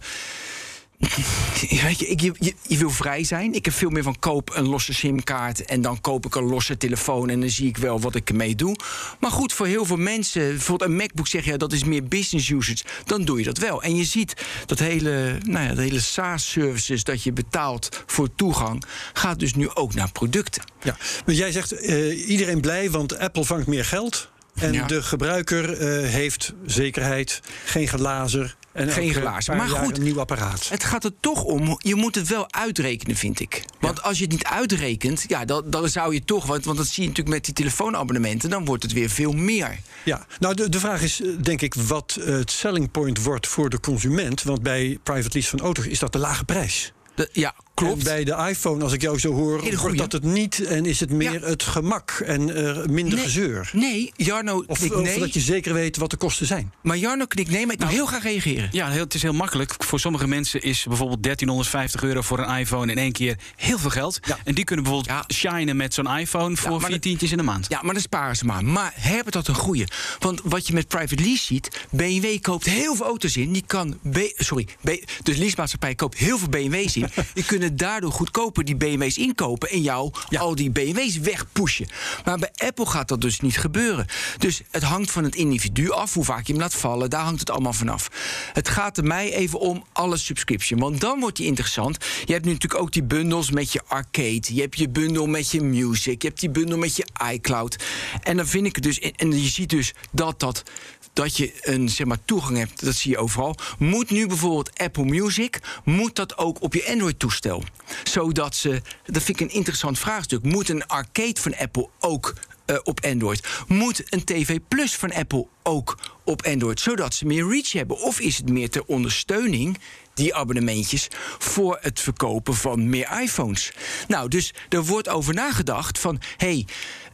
Weet je, ik, je, je, wil vrij zijn. Ik heb veel meer van koop een losse simkaart en dan koop ik een losse telefoon en dan zie ik wel wat ik ermee doe. Maar goed, voor heel veel mensen, bijvoorbeeld een MacBook zeg je dat is meer business usage, dan doe je dat wel. En je ziet dat hele, nou ja, de hele SaaS-services dat je betaalt voor toegang, gaat dus nu ook naar producten. Ja, maar jij zegt uh, iedereen blij, want Apple vangt meer geld. En de gebruiker uh, heeft zekerheid, geen glazer. En geen glazen. Maar goed, een nieuw apparaat. Het gaat er toch om. Je moet het wel uitrekenen, vind ik. Want als je het niet uitrekent, ja, dan, dan zou je toch. Want, want dat zie je natuurlijk met die telefoonabonnementen. Dan wordt het weer veel meer. Ja, nou de, de vraag is eh, denk ik wat het selling point wordt voor de consument. Want bij private lease van auto's is dat de lage prijs. De, ja, Klopt. bij de iPhone, als ik jou zo hoor, wordt dat het niet en is het meer het gemak en uh, minder gezeur. Nee, Jarno, of, nee. dat je zeker weet wat de kosten zijn. Maar Jarno knik nee, maar ik wil nou, heel graag reageren. Ja, het is heel makkelijk. Voor sommige mensen is bijvoorbeeld 1350 euro voor een iPhone in één keer heel veel geld. Ja. En die kunnen bijvoorbeeld ja. shinen met zo'n iPhone voor vier tientjes in de maand. Ja, maar dan sparen ze maar. Maar hebben dat een goede? Want wat je met private lease ziet, BMW koopt heel veel auto's in. Die kan, B, sorry, B, dus leasemaatschappij koopt heel veel BMW's in. Die kunnen daardoor goedkoop die BMW's inkopen en jou al die BMW's wegpushen. Maar bij Apple gaat dat dus niet gebeuren. Dus het hangt van het individu af, hoe vaak je hem laat vallen. Daar hangt het allemaal vanaf. Het gaat er mij even om alle subscription. Want dan wordt die interessant. Je hebt nu natuurlijk ook die bundels met je arcade. Je hebt je bundel met je music. Je hebt die bundel met je iCloud. En dan vind ik het dus. En je ziet dus dat dat dat je een zeg maar, toegang hebt, dat zie je overal. Moet nu bijvoorbeeld Apple Music, moet dat ook op je Android-toestel? Zodat ze, dat vind ik een interessant vraagstuk, moet een arcade van Apple ook uh, op Android? Moet een TV Plus van Apple ook op Android, zodat ze meer reach hebben? Of is het meer ter ondersteuning die abonnementjes voor het verkopen van meer iPhones. Nou, dus er wordt over nagedacht van hey,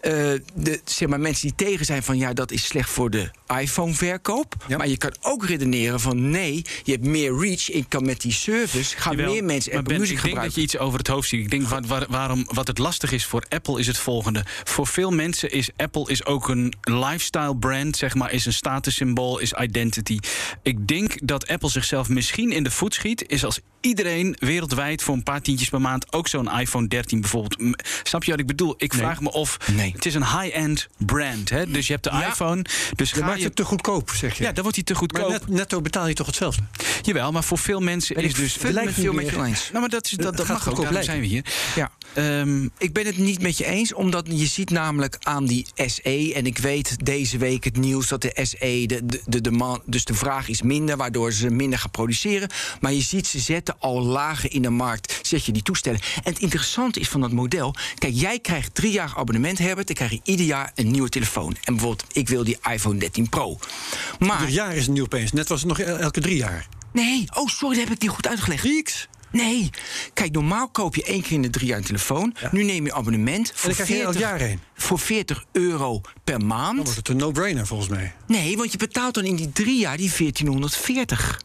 uh, de, zeg maar, mensen die tegen zijn van ja, dat is slecht voor de iPhone-verkoop. Maar je kan ook redeneren van nee, je hebt meer reach. Ik kan met die service gaan meer mensen Apple Music gebruiken. Ik denk dat je iets over het hoofd ziet. Ik denk waar, waarom, wat het lastig is voor Apple is het volgende. Voor veel mensen is Apple is ook een lifestyle brand, zeg maar, is een statussymbool, is identity. Ik denk dat Apple zichzelf misschien in de voet schiet, is als iedereen wereldwijd voor een paar tientjes per maand ook zo'n iPhone 13 bijvoorbeeld. Snap je wat ik bedoel? Ik vraag me of nee. het is een high-end brand. Hè? Dus je hebt de iPhone. Dus je maakt het te goedkoop, zeg je. Ja, dan wordt hij te goedkoop. Maar net, netto betaal je toch hetzelfde? Jawel, maar voor veel mensen is dus. Het lijkt veel met je eens. Nou, maar dat, is, dat, dat mag ook. Daarom zijn we hier. Ja. Um, ik ben het niet met je eens, omdat je ziet namelijk aan die SE. En ik weet deze week het nieuws dat de SE, de, de, de demand, dus de vraag is minder, waardoor ze minder gaan produceren. Maar je ziet, ze zetten al lager in de markt, zet je die toestellen. En het interessante is van dat model, kijk, jij krijgt drie jaar abonnement, Herbert, dan krijg je ieder jaar een nieuwe telefoon. En bijvoorbeeld, ik wil die iPhone 13 Pro. Maar. Ieder jaar is een nieuw opeens. Net was het nog elke drie jaar. Nee, oh sorry, dat heb ik niet goed uitgelegd. Niks. Nee. Kijk, normaal koop je één keer in de drie jaar een telefoon. Nu neem je abonnement. Voor en dan 40, jaar heen. Voor 40 euro per maand. Dan wordt het een no-brainer volgens mij. Nee, want je betaalt dan in die drie jaar die 1440.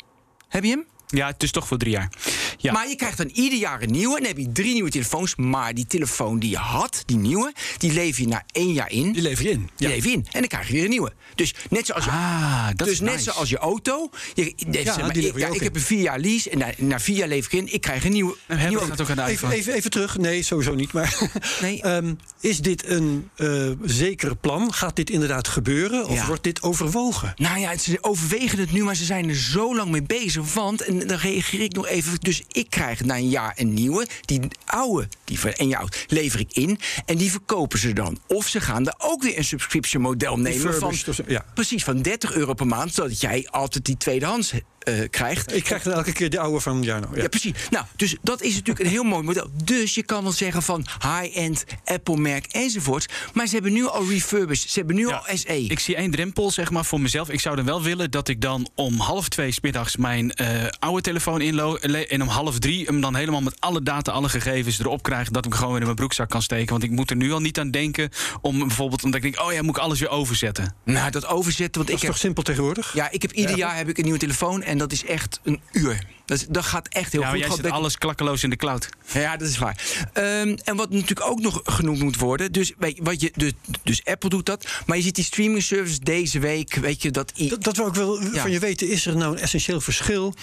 Heb je hem? Ja, het is toch voor drie jaar. Ja. Maar je krijgt dan ieder jaar een nieuwe. En dan heb je drie nieuwe telefoons. Maar die telefoon die je had, die nieuwe, die lever je na één jaar in. Die lever je in. Die lever je in. En dan krijg je weer een nieuwe. Dus net zoals je, ah, dat dus net nice. zoals je auto. Je, ja, maar, ik, ja, ik heb een vier jaar lease. En na, na, vier jaar lever ik in. Ik krijg een nieuwe. Een nieuwe ook aan even, even, even, terug. Nee, sowieso niet. Maar nee. um, is dit een uh, zeker plan? Gaat dit inderdaad gebeuren? Of ja. wordt dit overwogen? Nou ja, ze overwegen het nu, maar ze zijn er zo lang mee bezig. Want, en dan reageer ik nog even. Dus ik krijg na een jaar een nieuwe. Die oude, die van een jaar oud, lever ik in. En die verkopen ze dan. Of ze gaan er ook weer een subscription model nemen. Van, ja. Precies, van 30 euro per maand. Zodat jij altijd die tweedehands uh, krijgt. Ik krijg dan elke keer de oude van Jarno. Ja. ja. precies. Nou, dus dat is natuurlijk een heel mooi model. Dus je kan wel zeggen van high-end, Apple-merk enzovoort. Maar ze hebben nu al refurbished. Ze hebben nu al SE. Ik zie één drempel, zeg maar, voor mezelf. Ik zou dan wel willen dat ik dan om half twee smiddags mijn uh, oude telefoon inloop. En om half drie hem dan helemaal met alle data, alle gegevens erop krijg. Dat ik hem gewoon weer in mijn broekzak kan steken. Want ik moet er nu al niet aan denken om bijvoorbeeld, omdat ik denk, oh ja, moet ik alles weer overzetten. Nou, dat overzetten. Want dat ik is heb, toch simpel tegenwoordig? Ja, ik heb ieder jaar heb ik een nieuwe telefoon. En En dat is echt een uur. Dat, dat gaat echt heel ja, goed. Jij zet alles klakkeloos in de cloud. Ja, dat is waar. Ehm, en wat natuurlijk ook nog genoemd moet worden. Dus, wat je, dus, dus Apple doet dat. Maar je ziet die streaming service deze week. Weet je dat. Dat, dat wil ik wel Ja. van je weten. Is er nou een essentieel verschil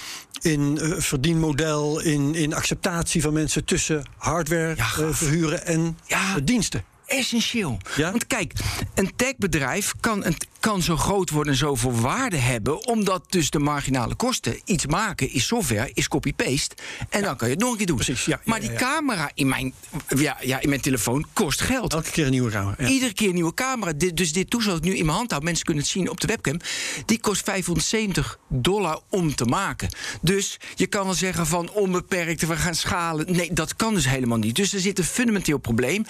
in eh, verdienmodel, in, in acceptatie van mensen tussen hardware Ja, eh, verhuren en Ja. eh, diensten? essentieel. Ja? Want kijk, een techbedrijf kan, een, kan zo groot worden en zoveel waarde hebben, omdat dus de marginale kosten iets maken is software, is copy-paste. En dan kan je het nog een keer doen. Precies, ja, maar die ja, camera in mijn, ja, ja, in mijn telefoon kost geld. Elke keer een nieuwe camera. Iedere keer een nieuwe camera. Dit, dus dit toestel dat ik nu in mijn hand hou, mensen kunnen het zien op de webcam. Die kost 570 dollar om te maken. Dus je kan wel zeggen van onbeperkt, we gaan schalen. Nee, dat kan dus helemaal niet. Dus er zit een fundamenteel probleem.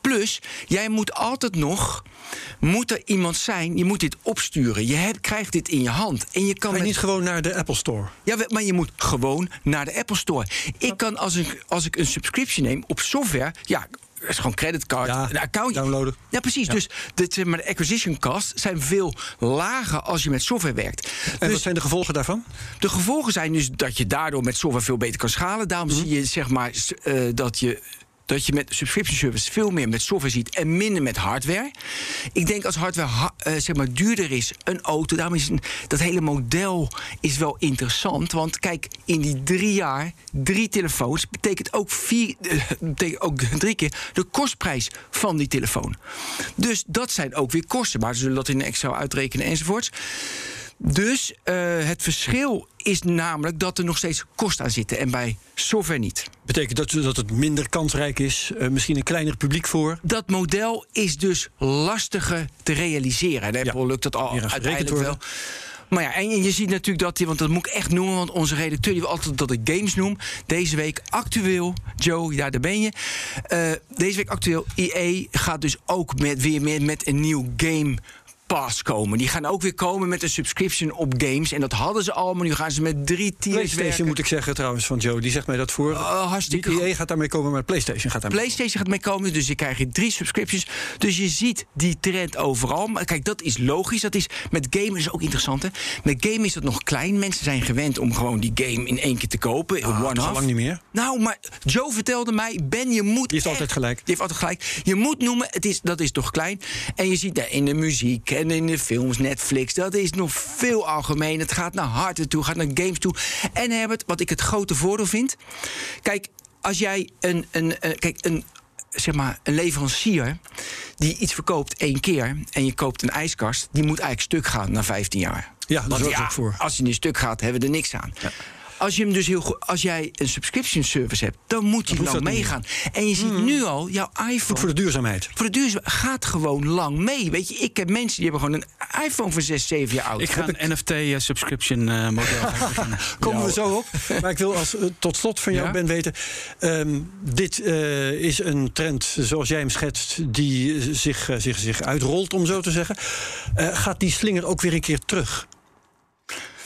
Plus, jij moet altijd nog. Moet er iemand zijn, je moet dit opsturen. Je hebt, krijgt dit in je hand. En je kan met niet gewoon naar de Apple Store? ja, maar je moet gewoon naar de Apple Store. Ik kan als ik, als ik een subscription neem op software, ja, dat is gewoon creditcard, Ja, een account. downloaden. Ja, precies. Dus de, maar, de acquisition costs zijn veel lager als je met software werkt. En dus wat zijn de gevolgen daarvan? de gevolgen zijn dus dat je daardoor met software veel beter kan schalen. Daarom Mhm. zie je zeg maar eh, dat je. Dat je met subscription service veel meer met software ziet en minder met hardware. Ik denk als hardware ha- eh, zeg maar duurder is, een auto, daarom is een- dat hele model is wel interessant. Want kijk, in die drie jaar, drie telefoons, betekent ook, vier, eh, betekent ook drie keer de kostprijs van die telefoon. Dus dat zijn ook weer kosten. Maar ze zullen dat in Excel uitrekenen enzovoorts. Dus eh, het verschil is namelijk dat er nog steeds kosten aan zitten en bij software niet. Betekent dat, dat het minder kansrijk is? eh, misschien een kleiner publiek voor? Dat model is dus lastiger te realiseren. En Apple lukt dat al uiteindelijk wel. Maar ja, en je ziet natuurlijk dat, want dat moet ik echt noemen, want onze redacteur die wil altijd dat ik games noem. Deze week actueel, Joe, ja, daar ben je. Eh, deze week actueel, EA gaat dus ook met, weer met, met een nieuw game pass komen. Die gaan ook weer komen met een subscription op games. En dat hadden ze al, maar nu gaan ze met drie tiers PlayStation werken. moet ik zeggen trouwens van Joe. Die zegt mij dat voor. Oh, hartstikke. EA gaat daarmee komen, maar PlayStation gaat daarmee PlayStation gaat mee komen, dus je krijgt drie subscriptions. Dus je ziet die trend overal. Maar kijk, dat is logisch. Dat is met gamen is ook interessant. Hè? Met gamen is dat nog klein. Mensen zijn gewend om gewoon die game in één keer te kopen. Ah, dat is al one-off. lang niet meer. Nou, maar Joe vertelde mij, Ben, je moet. Die heeft altijd gelijk. Die heeft altijd gelijk. Je moet noemen, het is, dat is toch klein. En je ziet daar in de muziek en in de films, Netflix, dat is nog veel algemeen. Het gaat naar harten toe, gaat naar games toe. En Herbert, wat ik het grote voordeel vind. Kijk, als jij een, een, een kijk, een, zeg maar, een leverancier die iets verkoopt één keer en je koopt een ijskast, die moet eigenlijk stuk gaan na 15 jaar. Ja, daar Want zorgt ja, ook voor. als hij in stuk gaat, hebben we er niks aan. Als, je hem dus heel goed, als jij een subscription service hebt, dan moet hoeft lang meegaan. En je ziet nu al, jouw iPhone. Goed voor de duurzaamheid. Voor de duurzaamheid gaat gewoon lang mee. Weet je, ik heb mensen die hebben gewoon een iPhone van 6, 7 jaar oud. Ik ga een NFT-subscription eh, model gaan beginnen. Komen we zo op. Maar ik wil als, eh, tot slot van jou, Ja? Ben, weten. ehm, dit eh, is een trend, zoals jij hem schetst, die eh, zich, eh, zich, zich uitrolt, om zo te zeggen. Eh, gaat die slinger ook weer een keer terug?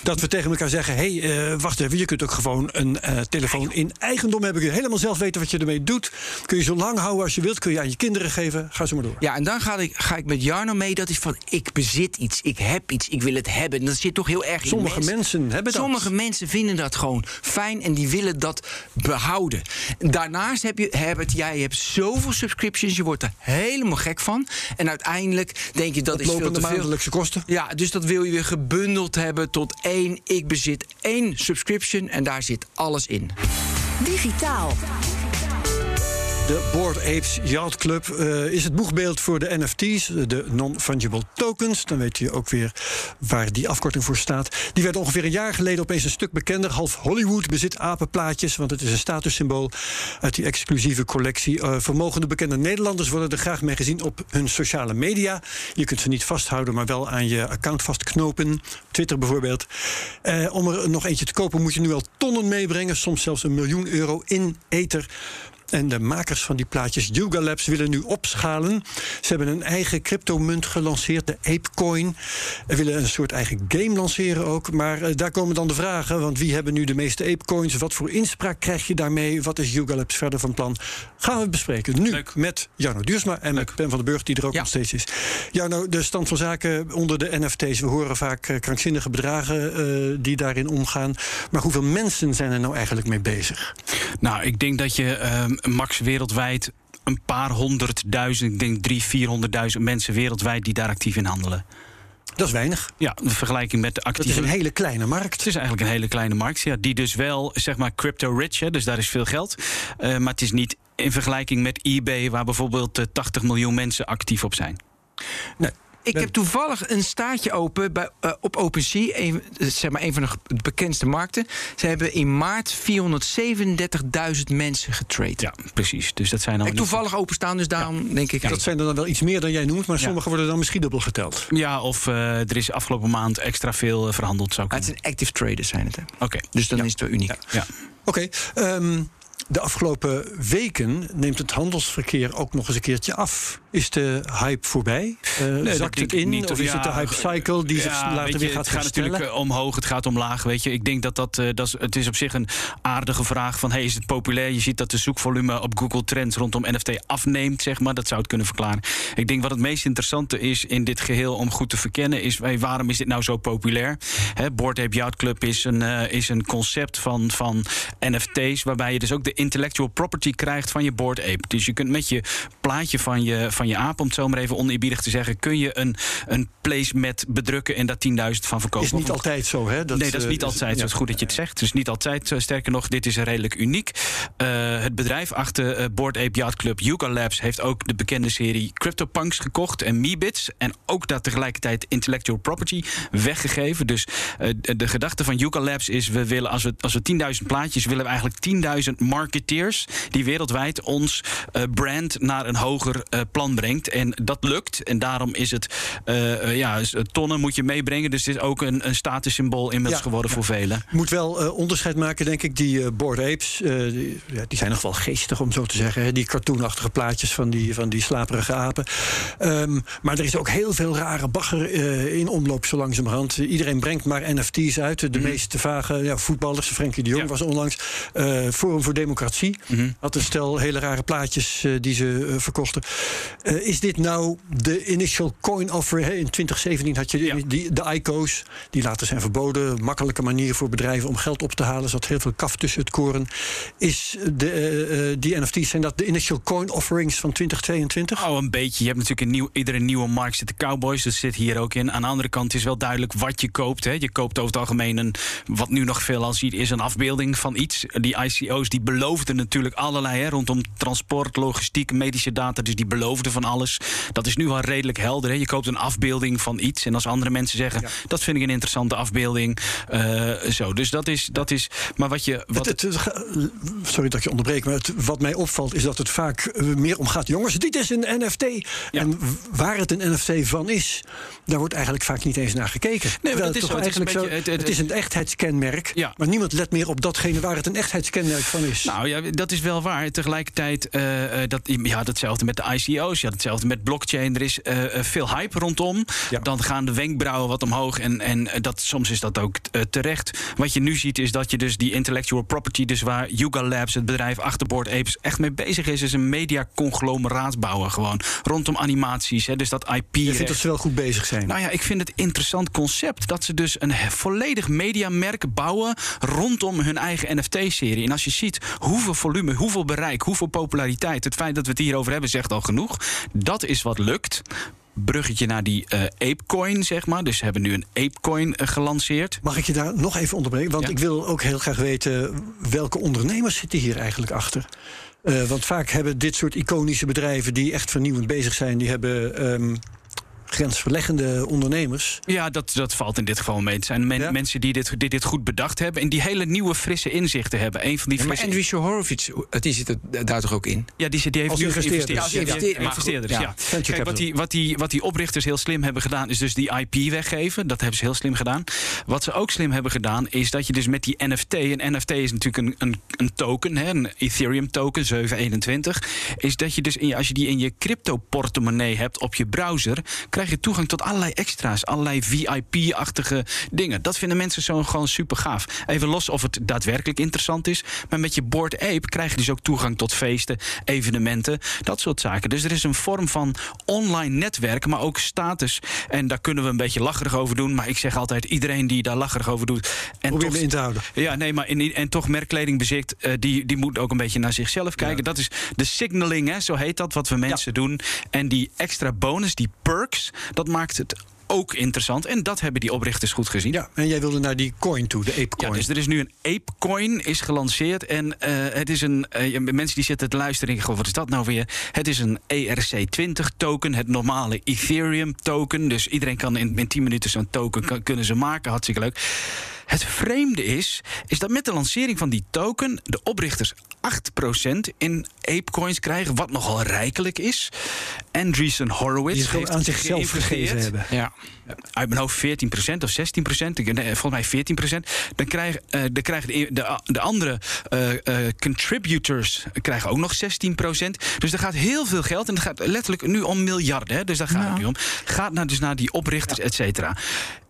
Dat we tegen elkaar zeggen: hé, hey, eh, wacht even, je kunt ook gewoon een eh, telefoon in eigendom hebben. Kun je helemaal zelf weten wat je ermee doet. Kun je zo lang houden als je wilt. Kun je aan je kinderen geven. Ga zo maar door. Ja, en dan ga ik, ga ik met Jarno mee. Dat is van, ik bezit iets, ik heb iets, ik wil het hebben. En dat zit toch heel erg in Sommige mensen. mensen hebben dat. Sommige mensen vinden dat gewoon fijn en die willen dat behouden. Daarnaast heb je, Herbert, jij hebt zoveel subscriptions, je wordt er helemaal gek van. En uiteindelijk denk je dat is veel te veel. maandelijkse kosten. Ja, dus dat wil je weer gebundeld hebben tot één. Ik bezit één subscription en daar zit alles in. Digitaal. De Board Apes Yacht Club eh, is het boegbeeld voor de NFT's, de non-fungible tokens. Dan weet je ook weer waar die afkorting voor staat. Die werd ongeveer een jaar geleden opeens een stuk bekender. Half Hollywood bezit apenplaatjes, want het is een statussymbool uit die exclusieve collectie. Eh, vermogende bekende Nederlanders worden er graag mee gezien op hun sociale media. Je kunt ze niet vasthouden, maar wel aan je account vastknopen. Twitter bijvoorbeeld. Eh, om er nog eentje te kopen moet je nu al tonnen meebrengen, soms zelfs een miljoen euro in ether. En de makers van die plaatjes, Yuga Labs, willen nu opschalen. Ze hebben een eigen cryptomunt gelanceerd, de Apecoin. En willen een soort eigen game lanceren ook. Maar uh, daar komen dan de vragen. Want wie hebben nu de meeste Apecoins? Wat voor inspraak krijg je daarmee? Wat is Yuga Labs verder van plan? Gaan we bespreken. Nu Leuk. met Jarno Duursma en Leuk. met Ben van den Burg, die er ook ja. nog steeds is. Jarno, de stand van zaken onder de NFT's. We horen vaak uh, krankzinnige bedragen uh, die daarin omgaan. Maar hoeveel mensen zijn er nou eigenlijk mee bezig? Nou, ik denk dat je uh, max wereldwijd een paar honderdduizend, ik denk drie, vierhonderdduizend mensen wereldwijd die daar actief in handelen. Dat is weinig. Ja, de vergelijking met de actieve... Het is een hele kleine markt. Het is eigenlijk een hele kleine markt, ja. Die dus wel, zeg maar, crypto-rich, dus daar is veel geld. Uh, maar het is niet in vergelijking met eBay... waar bijvoorbeeld uh, 80 miljoen mensen actief op zijn. Nee. Ik heb toevallig een staartje open bij, uh, op OpenSea, een, zeg maar een van de bekendste markten. Ze hebben in maart 437.000 mensen getrade. Ja, precies. Dus dat zijn dan. Ik toevallig openstaan, dus daarom ja. denk ik. Ja, dat zijn er dan wel iets meer dan jij noemt, maar sommige worden dan misschien dubbel geteld. Ja, of uh, er is afgelopen maand extra veel uh, verhandeld. Zou het zijn active traders, zijn het. Oké. Okay. Dus dan is het wel uniek. Ja. Oké. Okay, um, de afgelopen weken neemt het handelsverkeer ook nog eens een keertje af. Is de hype voorbij? Uh, nee, zakt het in? Niet, of is ja, het de hype cycle die ja, zich later weer gaat Het gaat natuurlijk omhoog, het gaat omlaag. Weet je. Ik denk dat dat, uh, dat is, het is op zich een aardige vraag van... Hey, is het populair? Je ziet dat de zoekvolume op Google Trends rondom NFT afneemt, zeg maar. Dat zou het kunnen verklaren. Ik denk wat het meest interessante is in dit geheel om goed te verkennen... is hey, waarom is dit nou zo populair? He, Board Ape Yacht Club is een, uh, is een concept van, van NFT's... waarbij je dus ook de intellectual property krijgt van je Board Ape. Dus je kunt met je plaatje van je, van je aap, om het zo maar even oneerbiedig te zeggen, kun je een, een placemat bedrukken en daar 10.000 van verkopen. Is niet altijd zo, hè? Dat, nee, dat is niet altijd zo. Het is goed dat je het zegt. Het is niet altijd, sterker nog, dit is redelijk uniek. Uh, het bedrijf achter uh, Board Ape Yacht Club, Yuga Labs, heeft ook de bekende serie CryptoPunks gekocht en Meebits. En ook daar tegelijkertijd intellectual property weggegeven. Dus uh, de gedachte van Yuga Labs is, we willen als we, als we 10.000 plaatjes willen we eigenlijk 10.000 marketeers die wereldwijd ons brand naar een hoger plan brengt. En dat lukt. En daarom is het, uh, ja, tonnen moet je meebrengen. Dus het is ook een, een statussymbool inmiddels ja, geworden ja. voor velen. Moet wel uh, onderscheid maken, denk ik. Die uh, Bored Apes, die, die, zijn nog wel geestig, om zo te zeggen. Hè? Die cartoonachtige plaatjes van die, van die slaperige apen. Um, maar er is ook heel veel rare bagger in omloop, zo langzamerhand. Iedereen brengt maar NFT's uit. De mm -hmm. meest vage ja, voetballers, Frenkie de Jong was onlangs. Forum voor Democratie mm -hmm. had een stel hele rare plaatjes die ze verkochten. Uh, is dit nou de initial coin offer? Hè? In 2017 had je ja. die, de ICO's, die later zijn verboden. Makkelijke manier voor bedrijven om geld op te halen. Er zat heel veel kaf tussen het koren. Is de, uh, die NFT's, zijn dat de initial coin offerings van 2022? Oh, een beetje. Je hebt natuurlijk een nieuw, iedere nieuwe markt zitten cowboys. Dat zit hier ook in. Aan de andere kant is wel duidelijk wat je koopt. Hè. Je koopt over het algemeen een, wat nu nog veel al ziet, is een afbeelding van iets. Die ICO's die beloofden natuurlijk allerlei hè, rondom transport, logistiek, medische data. Dus die beloofden van alles. Dat is nu wel redelijk helder. Hè? Je koopt een afbeelding van iets. En als andere mensen zeggen, ja. dat vind ik een interessante afbeelding. Uh, zo. Dus dat is, dat is. Maar wat je. Wat het, het, sorry dat je onderbreekt, maar het, wat mij opvalt is dat het vaak meer om gaat. Jongens, dit is een NFT. Ja. En waar het een NFT van is, daar wordt eigenlijk vaak niet eens naar gekeken. Nee, maar dat is toch zo, eigenlijk het is, beetje, zo, het, het, is een echtheidskenmerk. Ja. Maar niemand let meer op datgene waar het een echtheidskenmerk van is. Nou ja, dat is wel waar. Tegelijkertijd, uh, dat, ja, datzelfde met de ICO's. Hetzelfde met blockchain. Er is uh, veel hype rondom. Ja. Dan gaan de wenkbrauwen wat omhoog. En, en dat, soms is dat ook terecht. Wat je nu ziet is dat je dus die intellectual property... dus waar Yuga Labs, het bedrijf achter Board Apes... echt mee bezig is, is een media-conglomeraat bouwen gewoon. Rondom animaties, hè, dus dat IP... Je vindt dat ze wel goed bezig zijn? Nou ja, ik vind het interessant concept... dat ze dus een volledig mediamerk bouwen... rondom hun eigen NFT-serie. En als je ziet hoeveel volume, hoeveel bereik, hoeveel populariteit... het feit dat we het hierover hebben zegt al genoeg. Dat is wat lukt bruggetje naar die uh, Apecoin, zeg maar. Dus ze hebben nu een Apecoin uh, gelanceerd. Mag ik je daar nog even onderbreken? Want ja. ik wil ook heel graag weten... welke ondernemers zitten hier eigenlijk achter? Uh, want vaak hebben dit soort iconische bedrijven... die echt vernieuwend bezig zijn... die hebben... Um, grensverleggende ondernemers. Ja, dat, dat valt in dit geval mee. Het zijn men, mensen die dit, die dit goed bedacht hebben en die hele nieuwe frisse inzichten hebben. Een van die ja, maar. Andrew Horowitz, die zit er daar toch ook in? Ja, die, die heeft Als nu als investeerders, ja. ja. Venture Kijk, wat die, wat, die, wat die oprichters heel slim hebben gedaan, is dus die IP weggeven. Dat hebben ze heel slim gedaan. Wat ze ook slim hebben gedaan, is dat je dus met die NFT. Een NFT is natuurlijk een, een, een token, hè, een Ethereum token, 721. Is dat je dus in je, als je die in je crypto portemonnee hebt op je browser, krijg je toegang tot allerlei extra's, allerlei VIP-achtige dingen. Dat vinden mensen zo gewoon super gaaf. Even los of het daadwerkelijk interessant is. Maar met je Board Ape krijg je dus ook toegang tot feesten, evenementen, dat soort zaken. Dus er is een vorm van online netwerken, maar ook status. En daar kunnen we een beetje lacherig over doen. Maar ik zeg altijd, iedereen die daar lacherig over doet. En Probeer toch, in te houden. ja, nee, maar in, en toch merkkleding bezit, eh, die, die moet ook een beetje naar zichzelf kijken. Dat is de signaling, hè, zo heet dat, wat we mensen doen. En die extra bonus, die perks, dat maakt het ook interessant. En dat hebben die oprichters goed gezien. Ja, en jij wilde naar die coin toe, de Ja, apecoin. dus er is nu een Apecoin is gelanceerd. En eh, het is een. eh, ja, mensen die zitten te luisteren goh, wat is dat nou weer? Het is een ERC20 token, het normale Ethereum token. Dus iedereen kan in, in 10 minuten zo'n token kan- kunnen ze maken. Hartstikke leuk. Het vreemde is, is dat met de lancering van die token de oprichters 8% in Apecoins krijgen, wat nogal rijkelijk is. Andreessen Horowitz Die heeft aan zichzelf gegeven hebben. Ja. Uit mijn hoofd 14% of 16%, ik- nee, volgens mij 14%. Dan krijgen, eh, dan krijgen de, de, de andere eh, eh, contributors krijgen ook nog 16%. Dus er gaat heel veel geld, en het gaat letterlijk nu om miljarden, hè, dus daar gaat het nu om. Gaat naar, dus naar die oprichters, et cetera.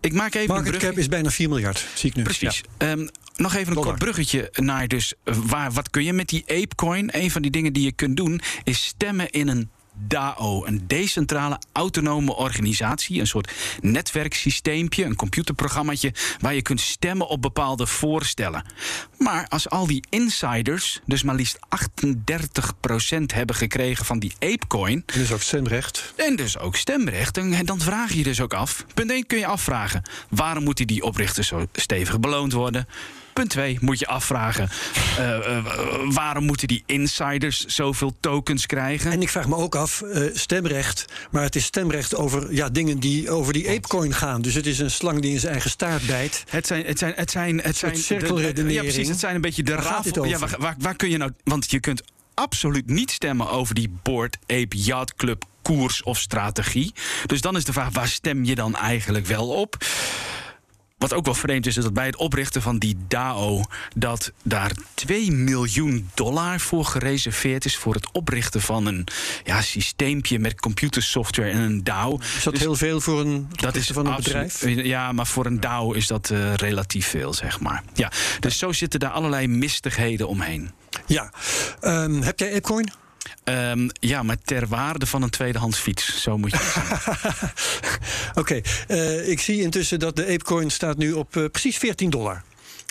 Ik maak even Market cap is bijna 4 miljard, zie ik nu. Precies. Ja. Ehm, nog even een Dollar. kort bruggetje naar dus eh, waar, wat kun je met die Apecoin? Een van die dingen die je kunt doen is stemmen in een DAO, een decentrale autonome organisatie, een soort netwerksysteempje, een computerprogrammaatje waar je kunt stemmen op bepaalde voorstellen. Maar als al die insiders dus maar liefst 38% hebben gekregen van die Apecoin, En dus ook stemrecht. en dus ook stemrecht. En dan vraag je je dus ook af. Punt 1 kun je afvragen. Waarom moeten die oprichters zo stevig beloond worden? Punt 2 moet je afvragen. eh, eh, waarom moeten die insiders zoveel tokens krijgen? En ik vraag me ook af, eh, stemrecht. Maar het is stemrecht over ja, dingen die over die apecoin gaan. Dus het is een slang die in zijn eigen staart bijt. Het zijn, het zijn, het zijn, het zijn soort cirkelredenering. Ja, precies. Het zijn een beetje de rafel. Ja, waar, waar kun je nou? Want je kunt absoluut niet stemmen over die Board Ape Yacht Club koers of strategie. Dus dan is de vraag: waar stem je dan eigenlijk wel op? Wat ook wel vreemd is, is dat bij het oprichten van die DAO... dat daar 2 miljoen dollar voor gereserveerd is... voor het oprichten van een ja, systeempje met computersoftware en een DAO. Is dat Dus heel veel voor een, dat is van een bedrijf? Ja, maar voor een DAO is dat eh, relatief veel, zeg maar. Ja, dus zo zitten daar allerlei mistigheden omheen. Ja. Ehm, heb jij apecoin? Ehm, ja, maar ter waarde van een tweedehands fiets. Zo moet je het zien. Oké, eh, ik zie intussen dat de apecoin staat nu op eh, precies 14 dollar.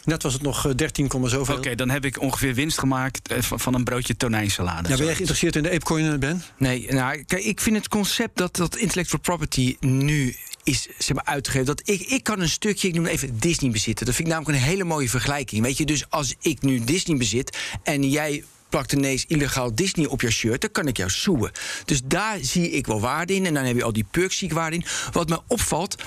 Net was het nog eh, 13, komma zoveel. Oké, dan heb ik ongeveer winst gemaakt eh, van een broodje tonijnsalade. Ja, ben jij geïnteresseerd in de apecoin, eh, Ben? Nee, nou, kijk, ik vind het concept dat, dat intellectual property nu is zeg maar, uitgegeven. Dat ik, ik kan een stukje, ik noem het even Disney bezitten. Dat vind ik namelijk een hele mooie vergelijking. Weet je, dus als ik nu Disney bezit en jij plakt ineens illegaal Disney op je shirt, dan kan ik jou soeën. Dus daar zie ik wel waarde in. En dan heb je al die perks zie ik waarde in. Wat me opvalt,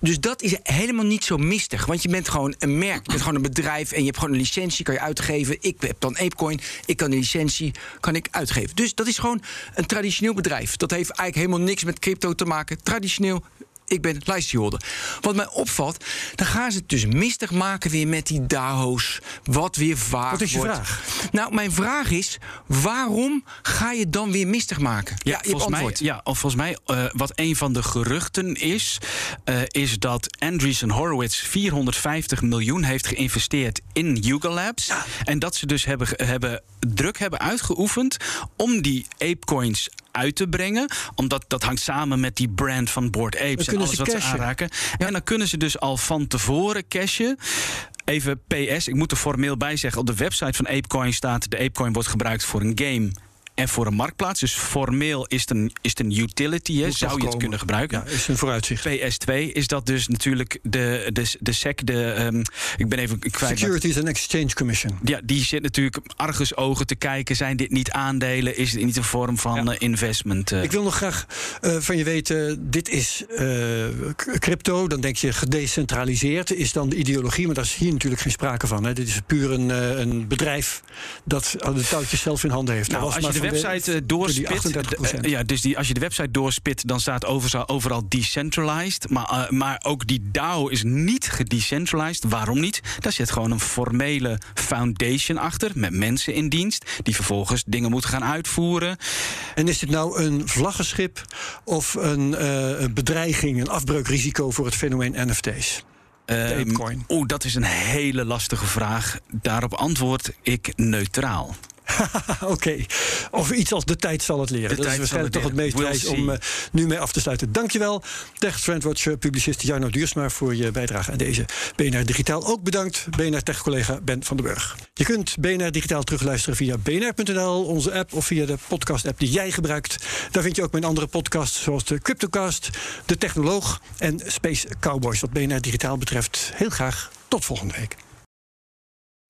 dus dat is helemaal niet zo mistig. Want je bent gewoon een merk, je bent gewoon een bedrijf en je hebt gewoon een licentie, kan je uitgeven. Ik heb dan Apecoin, ik kan die licentie, kan ik uitgeven. Dus dat is gewoon een traditioneel bedrijf. Dat heeft eigenlijk helemaal niks met crypto te maken. Traditioneel ik ben lijstholder. Wat mij opvalt, dan gaan ze het dus mistig maken weer met die DAO's. Wat weer vaag Wat is je wordt. vraag? Nou, mijn vraag is, waarom ga je het dan weer mistig maken? Ja, je hebt volgens mij, antwoord. ja, of volgens mij eh, wat een van de geruchten is, eh, is dat Andreessen Horowitz 450 miljoen heeft geïnvesteerd in Yuga Labs. En dat ze dus hebben, hebben druk hebben uitgeoefend om die apecoins uit te brengen. Omdat dat hangt samen met die brand van Board Apes en alles wat ze aanraken. En dan kunnen ze dus al van tevoren cashen. Even PS, ik moet er formeel bij zeggen. Op de website van Apecoin staat... de Apecoin wordt gebruikt voor een game en voor een marktplaats. Dus formeel is het een, is het een utility, hè, zou je het kunnen gebruiken. Ja, is een vooruitzicht. PS2 is dat dus natuurlijk de, de, de SEC, de, um, ik ben even kwijt. Securities and Exchange Commission. Ja, die zit natuurlijk argusogen te kijken. Zijn dit niet aandelen? Is het niet een vorm van ja. investment? Ik wil nog graag uh, van je weten, dit is uh, crypto. Dan denk je gedecentraliseerd is dan de ideologie. Maar daar is hier natuurlijk geen sprake van. Hè. Dit is puur een, uh, een bedrijf dat de touwtjes zelf in handen heeft. Nou, als je de website de, doorspit, de, ja, dus die, als je de website doorspit, dan staat overal, overal decentralized. Maar, maar ook die DAO is niet gedecentralized. Waarom niet? Daar zit gewoon een formele foundation achter met mensen in dienst die vervolgens dingen moeten gaan uitvoeren. En is dit nou een vlaggenschip of een uh, bedreiging, een afbreukrisico voor het fenomeen NFT's? Um, Oeh, dat is een hele lastige vraag. Daarop antwoord ik neutraal. Oké. Okay. Of iets als de tijd zal het leren. De dat is waarschijnlijk toch het meest wijs om uh, nu mee af te sluiten. Dankjewel, Tech Trendwatch publicist Jarno Duursma... voor je bijdrage aan deze BNR Digitaal. Ook bedankt BNR Tech-collega Ben van den Burg. Je kunt BNR Digitaal terugluisteren via bnr.nl, onze app... of via de podcast-app die jij gebruikt. Daar vind je ook mijn andere podcasts, zoals de Cryptocast... De Technoloog en Space Cowboys. Wat BNR Digitaal betreft, heel graag tot volgende week.